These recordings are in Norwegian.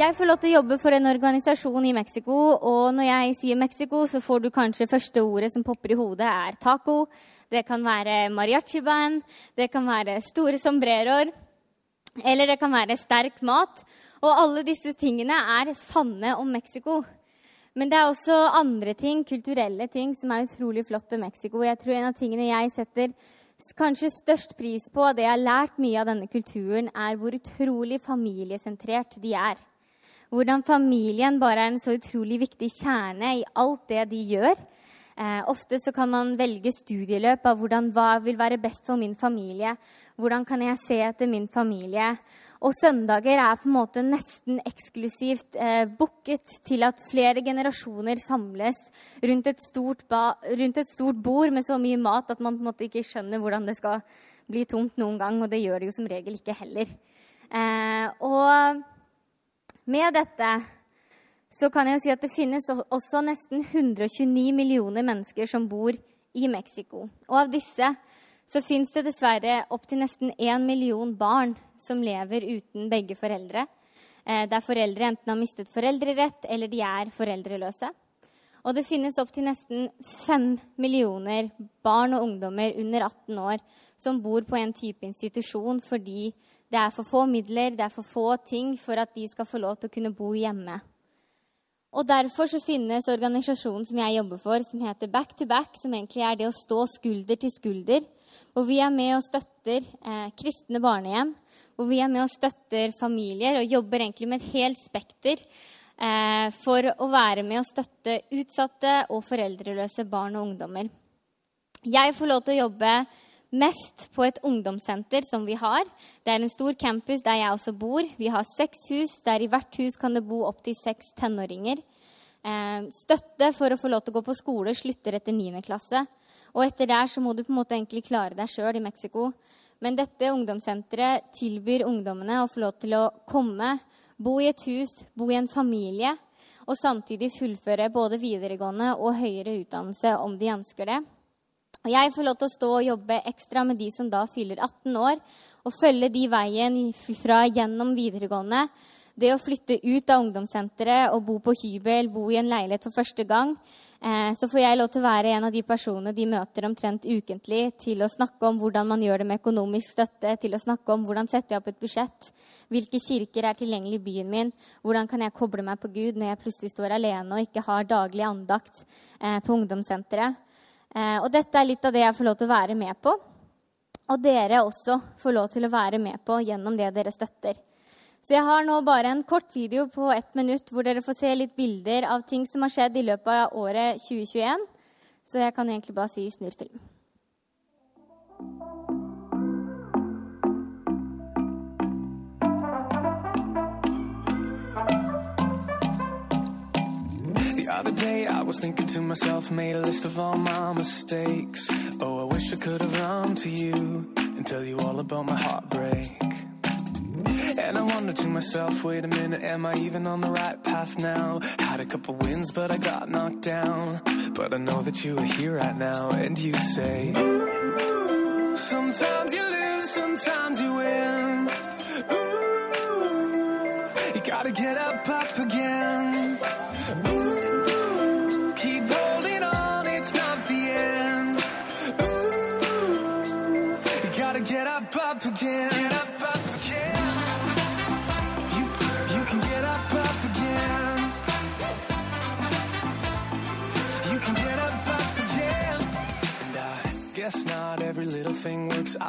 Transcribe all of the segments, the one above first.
Jeg får lov til å jobbe for en organisasjon i Mexico, og når jeg sier Mexico, så får du kanskje første ordet som popper i hodet, er taco. Det kan være mariachi-band, det kan være store sombreroer, eller det kan være sterk mat. Og alle disse tingene er sanne om Mexico. Men det er også andre ting, kulturelle ting, som er utrolig flott ved Mexico. Jeg tror en av tingene jeg setter kanskje størst pris på, det jeg har lært mye av denne kulturen, er hvor utrolig familiesentrert de er. Hvordan familien bare er en så utrolig viktig kjerne i alt det de gjør. Eh, ofte så kan man velge studieløp av hvordan, hva vil være best for min familie. Hvordan kan jeg se etter min familie? Og søndager er på en måte nesten eksklusivt eh, booket til at flere generasjoner samles rundt et, rundt et, stort bord med så mye mat at man på en måte ikke skjønner hvordan det skal bli tomt noen gang. Og det gjør det jo som regel ikke heller. Eh, og med dette så kan jeg si at det finnes også nesten 129 millioner mennesker som bor i Mexico. Og av disse så fins det dessverre opptil nesten én million barn som lever uten begge foreldre. Eh, der foreldre enten har mistet foreldrerett eller de er foreldreløse. Og det finnes opptil nesten fem millioner barn og ungdommer under 18 år som bor på en type institusjon fordi det er for få midler, det er for få ting for at de skal få lov til å kunne bo hjemme. Og Derfor så finnes organisasjonen som jeg jobber for, som heter Back to Back, som egentlig er det å stå skulder til skulder. Hvor vi er med og støtter eh, kristne barnehjem, hvor vi er med og støtter familier og jobber egentlig med et helt spekter Eh, for å være med og støtte utsatte og foreldreløse barn og ungdommer. Jeg får lov til å jobbe mest på et ungdomssenter som vi har. Det er en stor campus der jeg også bor. Vi har seks hus, der i hvert hus kan det bo opptil seks tenåringer. Eh, støtte for å få lov til å gå på skole slutter etter 9. klasse. Og etter der så må du på en måte egentlig klare deg sjøl i Mexico. Men dette ungdomssenteret tilbyr ungdommene å få lov til å komme bo i et hus, bo i en familie, og samtidig fullføre både videregående og høyere utdannelse om de ønsker det. Og jeg får lov til å stå og jobbe ekstra med de som da fyller 18 år, og følge de veien fra gjennom videregående. Det å flytte ut av ungdomssenteret og bo på hybel, bo i en leilighet for første gang, Eh, så får jeg lov til å være en av de personene de møter omtrent ukentlig, til å snakke om hvordan man gjør det med økonomisk støtte, til å snakke om hvordan setter jeg opp et budsjett, hvilke kirker er tilgjengelig i byen min, hvordan kan jeg koble meg på Gud når jeg plutselig står alene og ikke har daglig andakt eh, på ungdomssenteret. Eh, og dette er litt av det jeg får lov til å være med på. Og dere også får lov til å være med på gjennom det dere støtter. Så jeg har nå bare en kort video på ett minutt hvor dere får se litt bilder av ting som har skjedd i løpet av året 2021. Så jeg kan egentlig bare si snurrfilm. The other day I was thinking to myself, made a list of all my mistakes. Oh, I wish I could have run to you and tell you all about my heartbreak. And I wondered to myself, wait a minute, am I even on the right path now? Had a couple wins, but I got knocked down. But I know that you are here right now, and you say, Ooh, sometimes you lose, sometimes you win.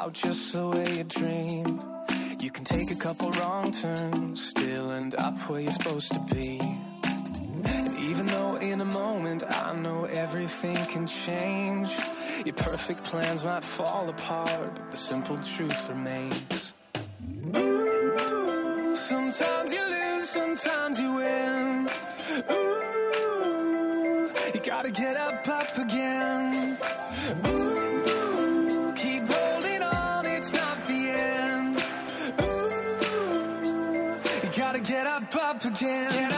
Out just the way you dream. You can take a couple wrong turns, still end up where you're supposed to be. And even though in a moment I know everything can change, your perfect plans might fall apart, but the simple truth remains. Ooh, sometimes you lose, sometimes you win. Ooh, You gotta get up, up again. Ooh, yeah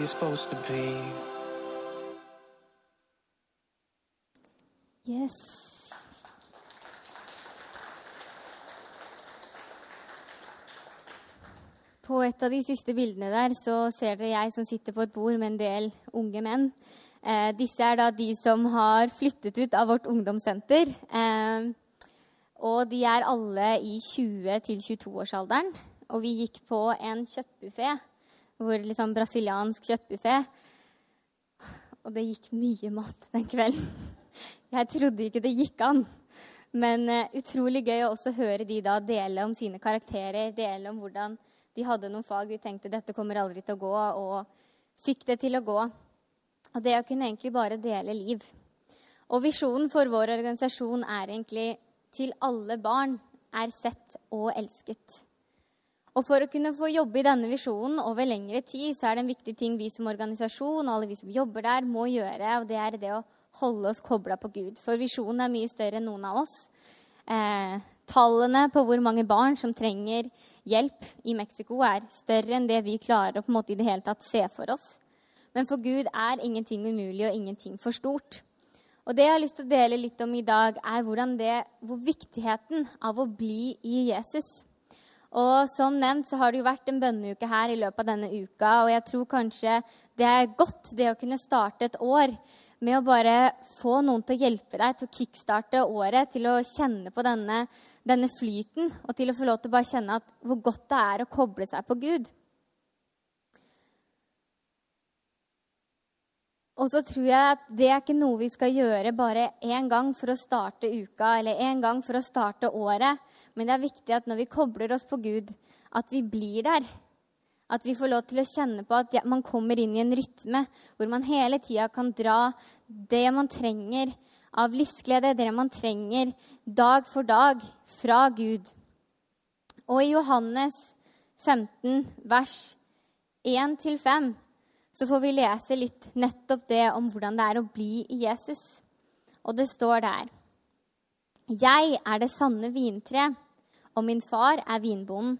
you're supposed to be. Yes. På et av de siste bildene der så ser dere jeg som sitter på et bord med en del unge menn. Eh, disse er da de som har flyttet ut av vårt ungdomssenter. Eh, og de er alle i 20-22-årsalderen. Og vi gikk på en kjøttbuffé, hvor liksom brasiliansk kjøttbuffé. Og det gikk mye mat den kvelden. Jeg trodde ikke det gikk an. Men uh, utrolig gøy å også høre de da dele om sine karakterer, dele om hvordan de hadde noen fag de tenkte dette kommer aldri til å gå, og fikk det til å gå. Og det å kunne egentlig bare dele liv. Og visjonen for vår organisasjon er egentlig til alle barn er sett og elsket. Og for å kunne få jobbe i denne visjonen over lengre tid, så er det en viktig ting vi som organisasjon og alle vi som jobber der, må gjøre, og det er det å holde oss kobla på Gud. For visjonen er mye større enn noen av oss. Eh, tallene på hvor mange barn som trenger hjelp i Mexico, er større enn det vi klarer å på en måte i det hele tatt se for oss. Men for Gud er ingenting umulig og ingenting for stort. Og det jeg har lyst til å dele litt om i dag, er det, hvor viktigheten av å bli i Jesus. Og som nevnt så har det jo vært en bønneuke her i løpet av denne uka, og jeg tror kanskje det er godt det å kunne starte et år med å bare få noen til å hjelpe deg til å kickstarte året, til å kjenne på denne, denne flyten, og til å få lov til å bare kjenne at, hvor godt det er å koble seg på Gud. Og så tror jeg at det er ikke noe vi skal gjøre bare én gang for å starte uka eller én gang for å starte året. Men det er viktig at når vi kobler oss på Gud, at vi blir der. At vi får lov til å kjenne på at man kommer inn i en rytme hvor man hele tida kan dra det man trenger av livsglede, det man trenger dag for dag fra Gud. Og i Johannes 15, vers 1-5 så får vi lese litt nettopp det om hvordan det er å bli i Jesus. Og det står der Jeg er det sanne vintre, og min far er vinbonden.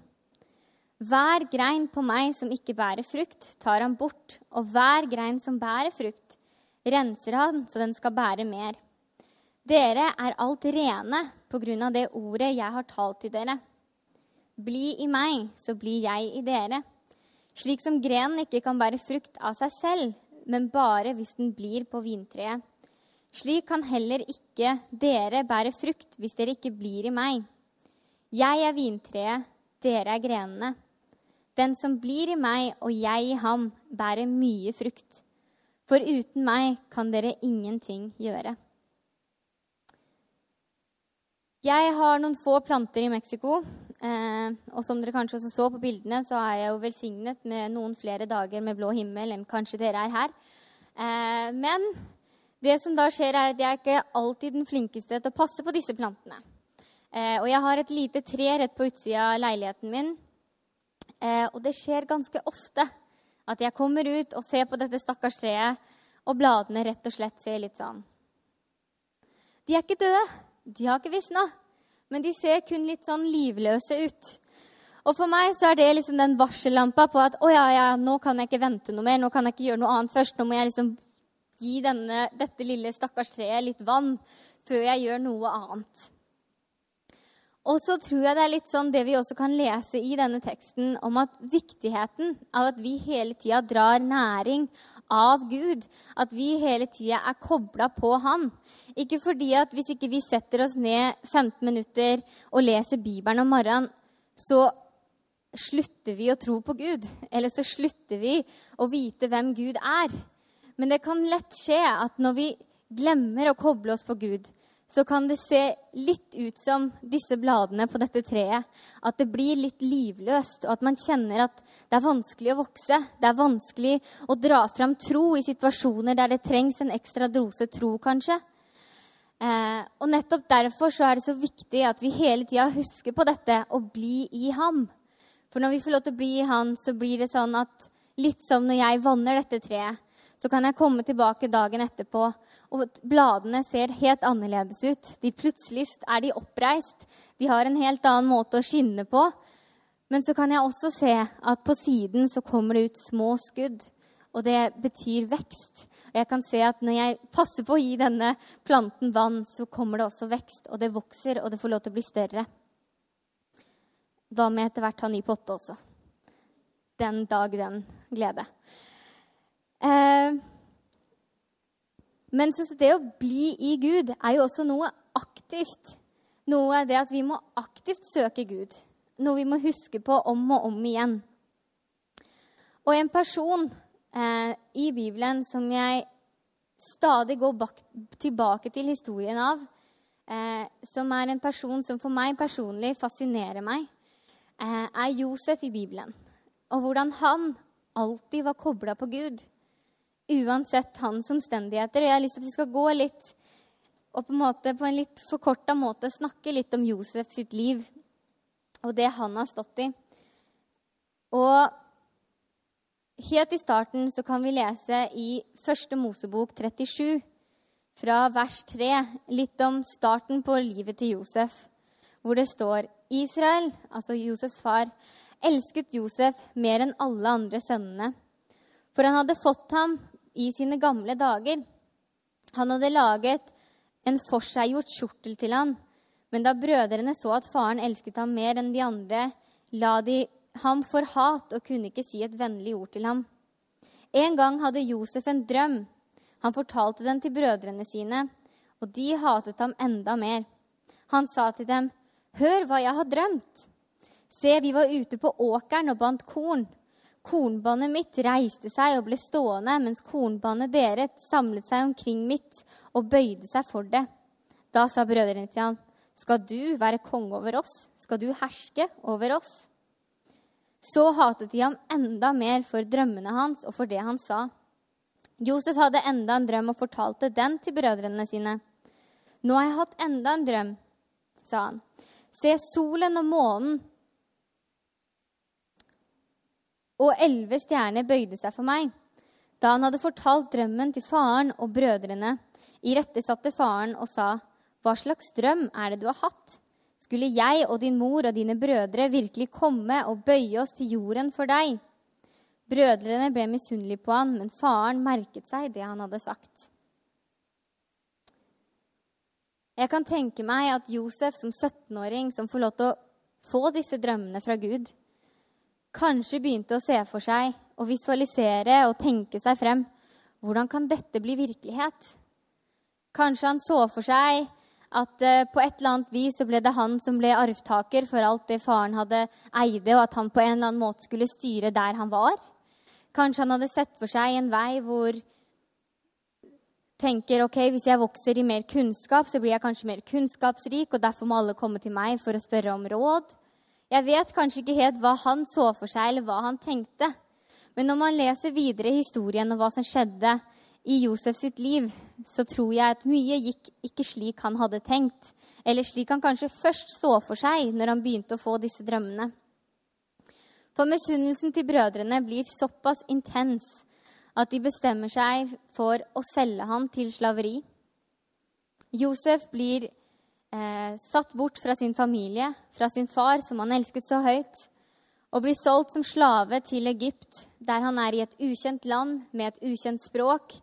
Hver grein på meg som ikke bærer frukt, tar han bort, og hver grein som bærer frukt, renser han så den skal bære mer. Dere er alt rene på grunn av det ordet jeg har talt til dere. Bli i meg, så blir jeg i dere. Slik som grenen ikke kan bære frukt av seg selv, men bare hvis den blir på vintreet. Slik kan heller ikke dere bære frukt hvis dere ikke blir i meg. Jeg er vintreet, dere er grenene. Den som blir i meg og jeg i ham, bærer mye frukt. For uten meg kan dere ingenting gjøre. Jeg har noen få planter i Mexico. Eh, og som dere kanskje også så på bildene, så er jeg jo velsignet med noen flere dager med blå himmel enn kanskje dere er her. Eh, men det som da skjer, er at jeg ikke alltid den flinkeste til å passe på disse plantene. Eh, og jeg har et lite tre rett på utsida av leiligheten min. Eh, og det skjer ganske ofte at jeg kommer ut og ser på dette stakkars treet, og bladene rett og slett ser litt sånn De er ikke døde. De har ikke visna men de ser kun litt sånn livløse ut. Og for meg så er det liksom den varsellampa på at å ja, ja, nå kan jeg ikke vente noe mer. Nå kan jeg ikke gjøre noe annet først. Nå må jeg liksom gi denne, dette lille stakkars treet litt vann før jeg gjør noe annet. Og så tror jeg det er litt sånn det vi også kan lese i denne teksten, om at viktigheten av at vi hele tida drar næring av Gud. At vi hele tida er kobla på Han. Ikke fordi at hvis ikke vi setter oss ned 15 minutter og leser Bibelen om morgenen, så slutter vi å tro på Gud. Eller så slutter vi å vite hvem Gud er. Men det kan lett skje at når vi glemmer å koble oss på Gud, så kan det se litt ut som disse bladene på dette treet. At det blir litt livløst, og at man kjenner at det er vanskelig å vokse. Det er vanskelig å dra fram tro i situasjoner der det trengs en ekstra dose tro, kanskje. Eh, og nettopp derfor så er det så viktig at vi hele tida husker på dette og bli i ham. For når vi får lov til å bli i han, så blir det sånn at litt som når jeg vanner dette treet, så kan jeg komme tilbake dagen etterpå, og bladene ser helt annerledes ut. De Plutselig er de oppreist. De har en helt annen måte å skinne på. Men så kan jeg også se at på siden så kommer det ut små skudd. Og det betyr vekst. Og jeg kan se at når jeg passer på å gi denne planten vann, så kommer det også vekst. Og det vokser, og det får lov til å bli større. Da må jeg etter hvert ha ny potte også? Den dag, den glede. Eh, men det å bli i Gud er jo også noe aktivt. Noe det at vi må aktivt søke Gud. Noe vi må huske på om og om igjen. Og en person eh, i Bibelen som jeg stadig går bak, tilbake til historien av, eh, som er en person som for meg personlig fascinerer meg, eh, er Josef i Bibelen. Og hvordan han alltid var kobla på Gud uansett hans omstendigheter. Og jeg har lyst til at vi skal gå litt og på en, måte, på en litt forkorta måte snakke litt om Josef sitt liv og det han har stått i. Og helt i starten så kan vi lese i Første Mosebok 37, fra vers 3, litt om starten på livet til Josef, hvor det står Israel, altså Josefs far, elsket Josef mer enn alle andre sønnene, for han hadde fått ham i sine gamle dager. Han hadde laget en forseggjort kjortel til han, men da brødrene så at faren elsket ham mer enn de andre, la de ham for hat og kunne ikke si et vennlig ord til ham. En gang hadde Josef en drøm. Han fortalte den til brødrene sine, og de hatet ham enda mer. Han sa til dem, 'Hør hva jeg har drømt.' Se, vi var ute på åkeren og bandt korn. Kornbåndet mitt reiste seg og ble stående, mens kornbåndet deres samlet seg omkring mitt og bøyde seg for det. Da sa brødrene til han, skal du være konge over oss? Skal du herske over oss? Så hatet de ham enda mer for drømmene hans og for det han sa. Josef hadde enda en drøm og fortalte den til brødrene sine. Nå har jeg hatt enda en drøm, sa han. Se, solen og månen og elleve stjerner bøyde seg for meg. Da han hadde fortalt drømmen til faren og brødrene, irettesatte faren og sa, Hva slags drøm er det du har hatt? Skulle jeg og din mor og dine brødre virkelig komme og bøye oss til jorden for deg? Brødrene ble misunnelige på han, men faren merket seg det han hadde sagt. Jeg kan tenke meg at Josef som 17-åring som får lov til å få disse drømmene fra Gud, kanskje begynte å se for seg og visualisere og tenke seg frem hvordan kan dette bli virkelighet? Kanskje han så for seg at uh, på et eller annet vis så ble det han som ble arvtaker for alt det faren hadde eide, og at han på en eller annen måte skulle styre der han var. Kanskje han hadde sett for seg en vei hvor tenker ok, hvis jeg vokser i mer kunnskap, så blir jeg kanskje mer kunnskapsrik, og derfor må alle komme til meg for å spørre om råd. Jeg vet kanskje ikke helt hva han så for seg, eller hva han tenkte. Men når man leser videre historien og hva som skjedde i Josef sitt liv, så tror jeg at mye gikk ikke slik han hadde tenkt, eller slik han kanskje først så for seg når han begynte å få disse drømmene. For misunnelsen til brødrene blir såpass intens at de bestemmer seg for å selge han til slaveri. Josef blir eh, satt bort fra sin familie, fra sin far, som han elsket så høyt, og blir solgt som slave til Egypt, der han er i et ukjent land med et ukjent språk.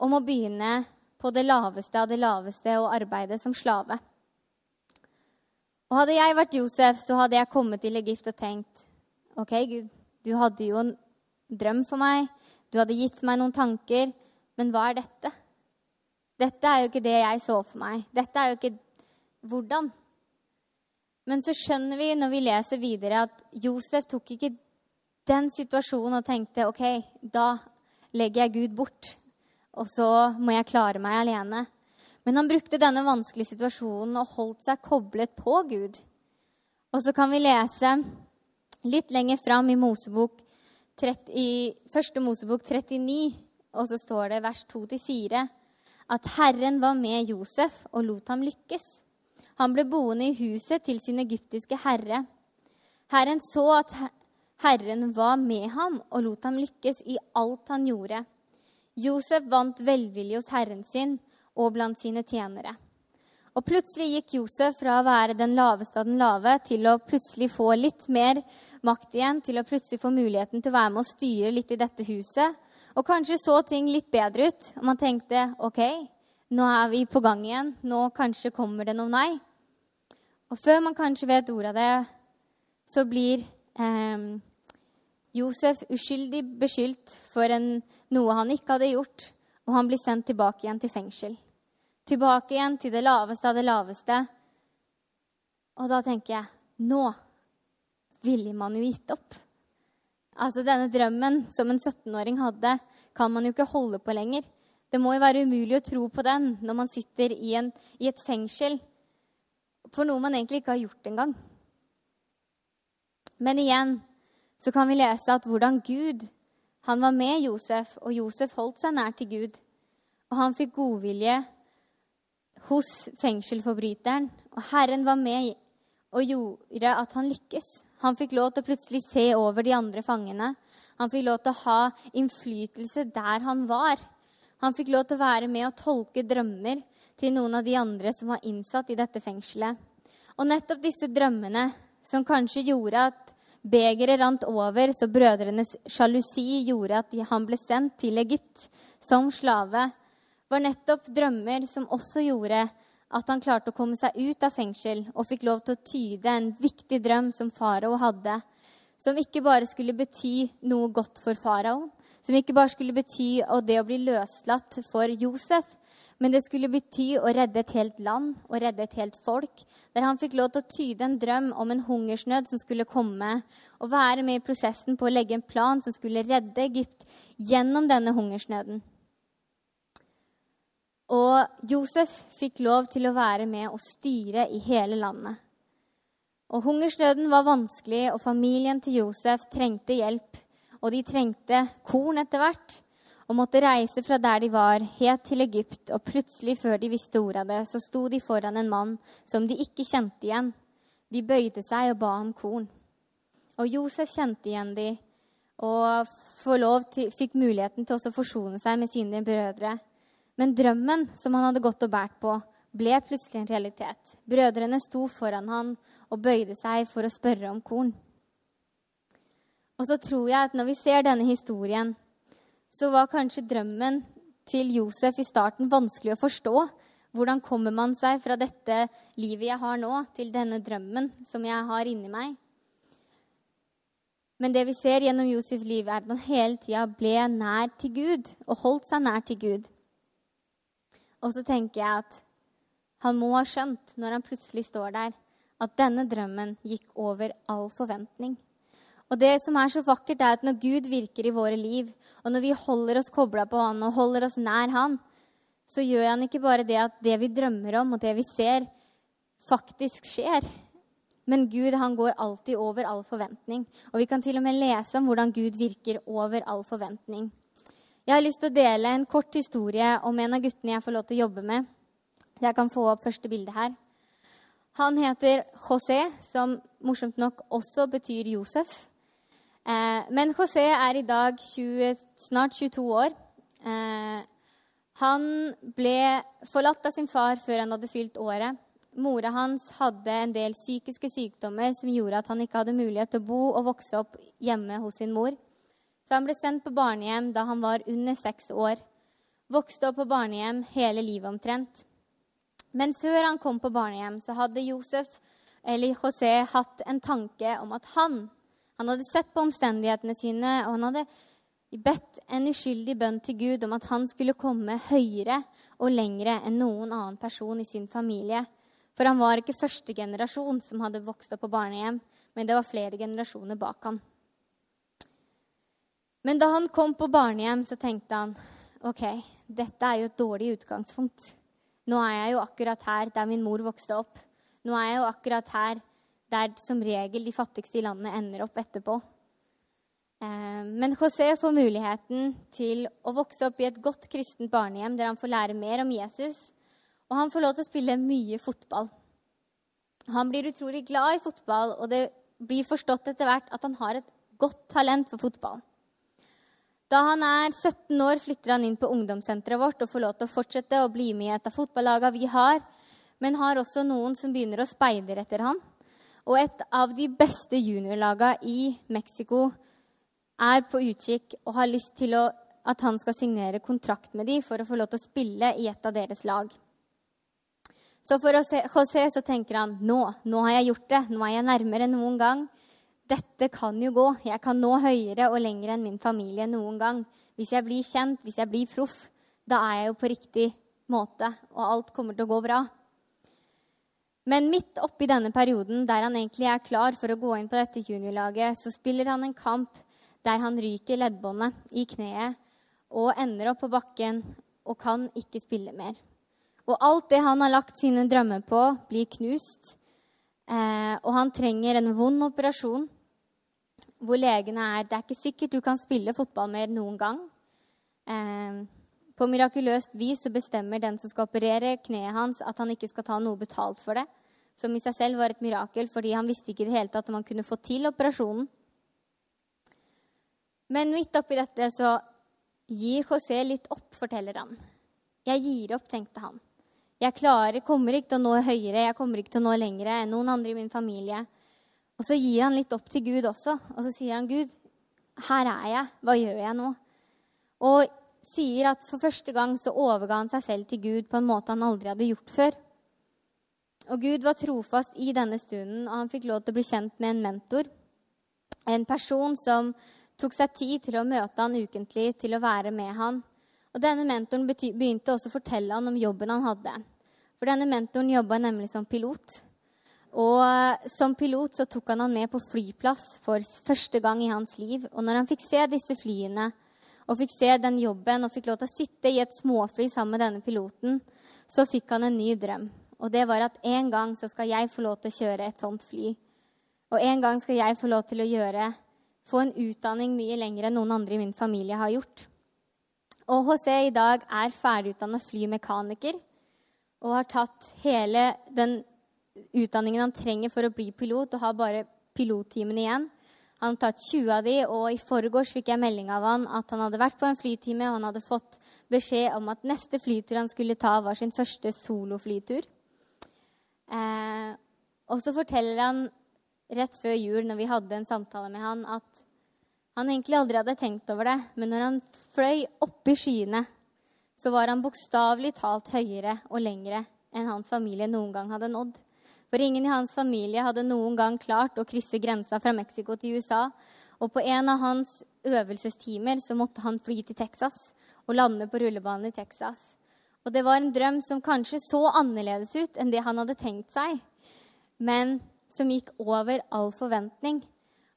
om å begynne på det laveste av det laveste å arbeide som slave. Og Hadde jeg vært Josef, så hadde jeg kommet til Egypt og tenkt OK, Gud, du hadde jo en drøm for meg. Du hadde gitt meg noen tanker. Men hva er dette? Dette er jo ikke det jeg så for meg. Dette er jo ikke hvordan. Men så skjønner vi når vi leser videre, at Josef tok ikke den situasjonen og tenkte OK, da legger jeg Gud bort, og så må jeg klare meg alene. Men han brukte denne vanskelige situasjonen og holdt seg koblet på Gud. Og så kan vi lese litt lenger fram i Mosebok 30, i første Mosebok 39, og så står det vers 2-4, at Herren var med Josef og lot ham lykkes. Han ble boende i huset til sin egyptiske herre. Herren så at Herren var med ham og lot ham lykkes i alt han gjorde. Josef vant velvilje hos herren sin og blant sine tjenere. Og plutselig gikk Josef fra å være den laveste av den lave til å plutselig få litt mer makt igjen, til å plutselig få muligheten til å være med og styre litt i dette huset. Og kanskje så ting litt bedre ut, og man tenkte OK, nå er vi på gang igjen. Nå kanskje kommer det noe nei. Og før man kanskje vet ordet av det, så blir eh, Josef uskyldig beskyldt for en, noe han ikke hadde gjort, og han blir sendt tilbake igjen til fengsel. Tilbake igjen til det laveste av det laveste. Og da tenker jeg nå ville man jo gitt opp. Altså Denne drømmen som en 17-åring hadde, kan man jo ikke holde på lenger. Det må jo være umulig å tro på den når man sitter i, en, i et fengsel for noe man egentlig ikke har gjort engang. Men igjen så kan vi lese at hvordan Gud han var med Josef, og Josef holdt seg nær til Gud. Og han fikk godvilje hos fengselforbryteren. Og Herren var med og gjorde at han lykkes. Han fikk lov til å plutselig se over de andre fangene. Han fikk lov til å ha innflytelse der han var. Han fikk lov til å være med og tolke drømmer til noen av de andre som var innsatt i dette fengselet. Og nettopp disse drømmene som kanskje gjorde at begeret rant over, så brødrenes sjalusi gjorde at han ble sendt til Egypt som slave, var nettopp drømmer som også gjorde at han klarte å komme seg ut av fengsel og fikk lov til å tyde en viktig drøm som farao hadde, som ikke bare skulle bety noe godt for farao, som ikke bare skulle bety det å bli løslatt for Josef, men det skulle bety å redde et helt land og redde et helt folk. Der han fikk lov til å tyde en drøm om en hungersnød som skulle komme, og være med i prosessen på å legge en plan som skulle redde Egypt gjennom denne hungersnøden. Og Josef fikk lov til å være med og styre i hele landet. Og Hungersnøden var vanskelig, og familien til Josef trengte hjelp og de trengte korn etter hvert og måtte reise fra der de var, helt til Egypt. Og plutselig, før de visste ordet av det, så sto de foran en mann som de ikke kjente igjen. De bøyde seg og ba om korn. Og Josef kjente igjen de, og til, fikk muligheten til å forsone seg med sine brødre. Men drømmen som han hadde gått og båret på, ble plutselig en realitet. Brødrene sto foran han og bøyde seg for å spørre om korn. Og så tror jeg at når vi ser denne historien, så var kanskje drømmen til Josef i starten vanskelig å forstå. Hvordan kommer man seg fra dette livet jeg har nå, til denne drømmen som jeg har inni meg? Men det vi ser gjennom Josefs liv, er at han hele tida ble nær til Gud og holdt seg nær til Gud. Og så tenker jeg at han må ha skjønt, når han plutselig står der, at denne drømmen gikk over all forventning. Og det som er så vakkert, er at når Gud virker i våre liv, og når vi holder oss kobla på Han og holder oss nær Han, så gjør han ikke bare det at det vi drømmer om, og det vi ser, faktisk skjer. Men Gud han går alltid over all forventning. Og vi kan til og med lese om hvordan Gud virker over all forventning. Jeg har lyst til å dele en kort historie om en av guttene jeg får lov til å jobbe med. Jeg kan få opp første bilde her. Han heter José, som morsomt nok også betyr Josef. Eh, men José er i dag 20, snart 22 år. Eh, han ble forlatt av sin far før han hadde fylt året. Mora hans hadde en del psykiske sykdommer som gjorde at han ikke hadde mulighet til å bo og vokse opp hjemme hos sin mor. Så han ble sendt på barnehjem da han var under seks år. Vokste opp på barnehjem hele livet omtrent. Men før han kom på barnehjem, så hadde Josef, eller José, hatt en tanke om at han Han hadde sett på omstendighetene sine, og han hadde bedt en uskyldig bønn til Gud om at han skulle komme høyere og lengre enn noen annen person i sin familie. For han var ikke første generasjon som hadde vokst opp på barnehjem, men det var flere generasjoner bak han. Men da han kom på barnehjem, så tenkte han OK, dette er jo et dårlig utgangspunkt. Nå er jeg jo akkurat her der min mor vokste opp. Nå er jeg jo akkurat her der som regel de fattigste i landet ender opp etterpå. Eh, Men José får muligheten til å vokse opp i et godt kristent barnehjem der han får lære mer om Jesus, og han får lov til å spille mye fotball. Han blir utrolig glad i fotball, og det blir forstått etter hvert at han har et godt talent for fotball. Da han er 17 år, flytter han inn på ungdomssenteret vårt og får lov til å fortsette å bli med i et av fotballagene vi har, men har også noen som begynner å speide etter han. Og et av de beste juniorlagene i Mexico er på utkikk og har lyst til å, at han skal signere kontrakt med dem for å få lov til å spille i et av deres lag. Så for José så tenker han nå, nå har jeg gjort det, nå er jeg nærmere enn noen gang. Dette kan jo gå. Jeg kan nå høyere og lenger enn min familie noen gang. Hvis jeg blir kjent, hvis jeg blir proff, da er jeg jo på riktig måte, og alt kommer til å gå bra. Men midt oppi denne perioden, der han egentlig er klar for å gå inn på dette juniorlaget, så spiller han en kamp der han ryker leddbåndet i kneet og ender opp på bakken og kan ikke spille mer. Og alt det han har lagt sine drømmer på, blir knust. Eh, og han trenger en vond operasjon hvor legene er Det er ikke sikkert du kan spille fotball mer noen gang. Eh, på mirakuløst vis så bestemmer den som skal operere kneet hans, at han ikke skal ta noe betalt for det. Som i seg selv var et mirakel, fordi han visste ikke i det hele tatt om han kunne få til operasjonen. Men midt oppi dette så gir José litt opp, forteller han. Jeg gir opp, tenkte han. Jeg klarer, kommer ikke til å nå høyere, jeg kommer ikke til å nå lengre enn noen andre i min familie. Og så gir han litt opp til Gud også, og så sier han, Gud, her er jeg, hva gjør jeg nå? Og sier at for første gang så overga han seg selv til Gud på en måte han aldri hadde gjort før. Og Gud var trofast i denne stunden, og han fikk lov til å bli kjent med en mentor. En person som tok seg tid til å møte han ukentlig, til å være med han. Og denne mentoren begynte også å fortelle han om jobben han hadde. For denne mentoren jobba nemlig som pilot. Og eh, som pilot så tok han han med på flyplass for første gang i hans liv. Og når han fikk se disse flyene og fikk se den jobben og fikk lov til å sitte i et småfly sammen med denne piloten, så fikk han en ny drøm. Og det var at en gang så skal jeg få lov til å kjøre et sånt fly. Og en gang skal jeg få lov til å gjøre, få en utdanning mye lenger enn noen andre i min familie har gjort. Og José i dag er ferdigutdanna flymekaniker og har tatt hele den utdanningen han trenger for å bli pilot, og har bare pilottimene igjen. Han har tatt 20 av de, og i forgårs fikk jeg melding av han at han hadde vært på en flytime, og han hadde fått beskjed om at neste flytur han skulle ta, var sin første soloflytur. Eh, og så forteller han rett før jul, når vi hadde en samtale med han, at han egentlig aldri hadde tenkt over det, men når han fløy opp i skyene, så var han bokstavelig talt høyere og lengre enn hans familie noen gang hadde nådd. For ingen i hans familie hadde noen gang klart å krysse grensa fra Mexico til USA. Og på en av hans øvelsestimer så måtte han fly til Texas og lande på rullebanen i Texas. Og det var en drøm som kanskje så annerledes ut enn det han hadde tenkt seg, men som gikk over all forventning.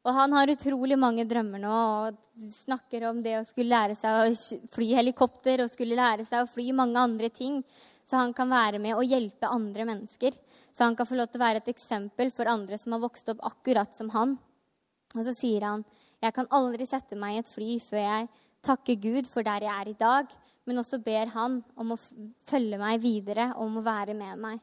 Og han har utrolig mange drømmer nå og snakker om det å skulle lære seg å fly helikopter og skulle lære seg å fly mange andre ting, så han kan være med og hjelpe andre mennesker. Så han kan få lov til å være et eksempel for andre som har vokst opp akkurat som han. Og så sier han, jeg kan aldri sette meg i et fly før jeg takker Gud for der jeg er i dag, men også ber han om å følge meg videre og om å være med meg.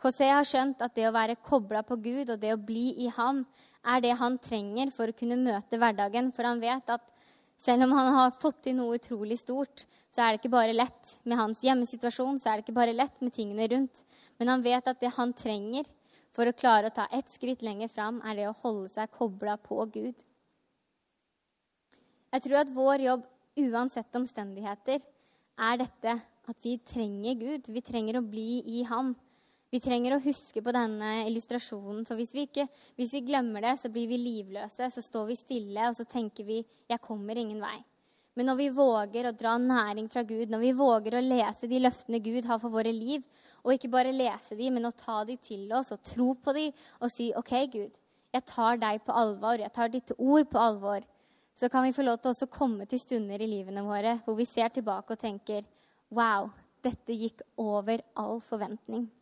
José har skjønt at det å være kobla på Gud og det å bli i ham er det han trenger for å kunne møte hverdagen. For han vet at selv om han har fått til noe utrolig stort, så er det ikke bare lett med hans hjemmesituasjon, så er det ikke bare lett med tingene rundt. Men han vet at det han trenger for å klare å ta ett skritt lenger fram, er det å holde seg kobla på Gud. Jeg tror at vår jobb, uansett omstendigheter, er dette at vi trenger Gud. Vi trenger å bli i ham. Vi trenger å huske på denne illustrasjonen, for hvis vi, ikke, hvis vi glemmer det, så blir vi livløse. Så står vi stille, og så tenker vi 'jeg kommer ingen vei'. Men når vi våger å dra næring fra Gud, når vi våger å lese de løftene Gud har for våre liv, og ikke bare lese de, men å ta de til oss og tro på de og si 'OK, Gud, jeg tar deg på alvor, jeg tar ditt ord på alvor', så kan vi få lov til å komme til stunder i livene våre hvor vi ser tilbake og tenker 'Wow, dette gikk over all forventning'.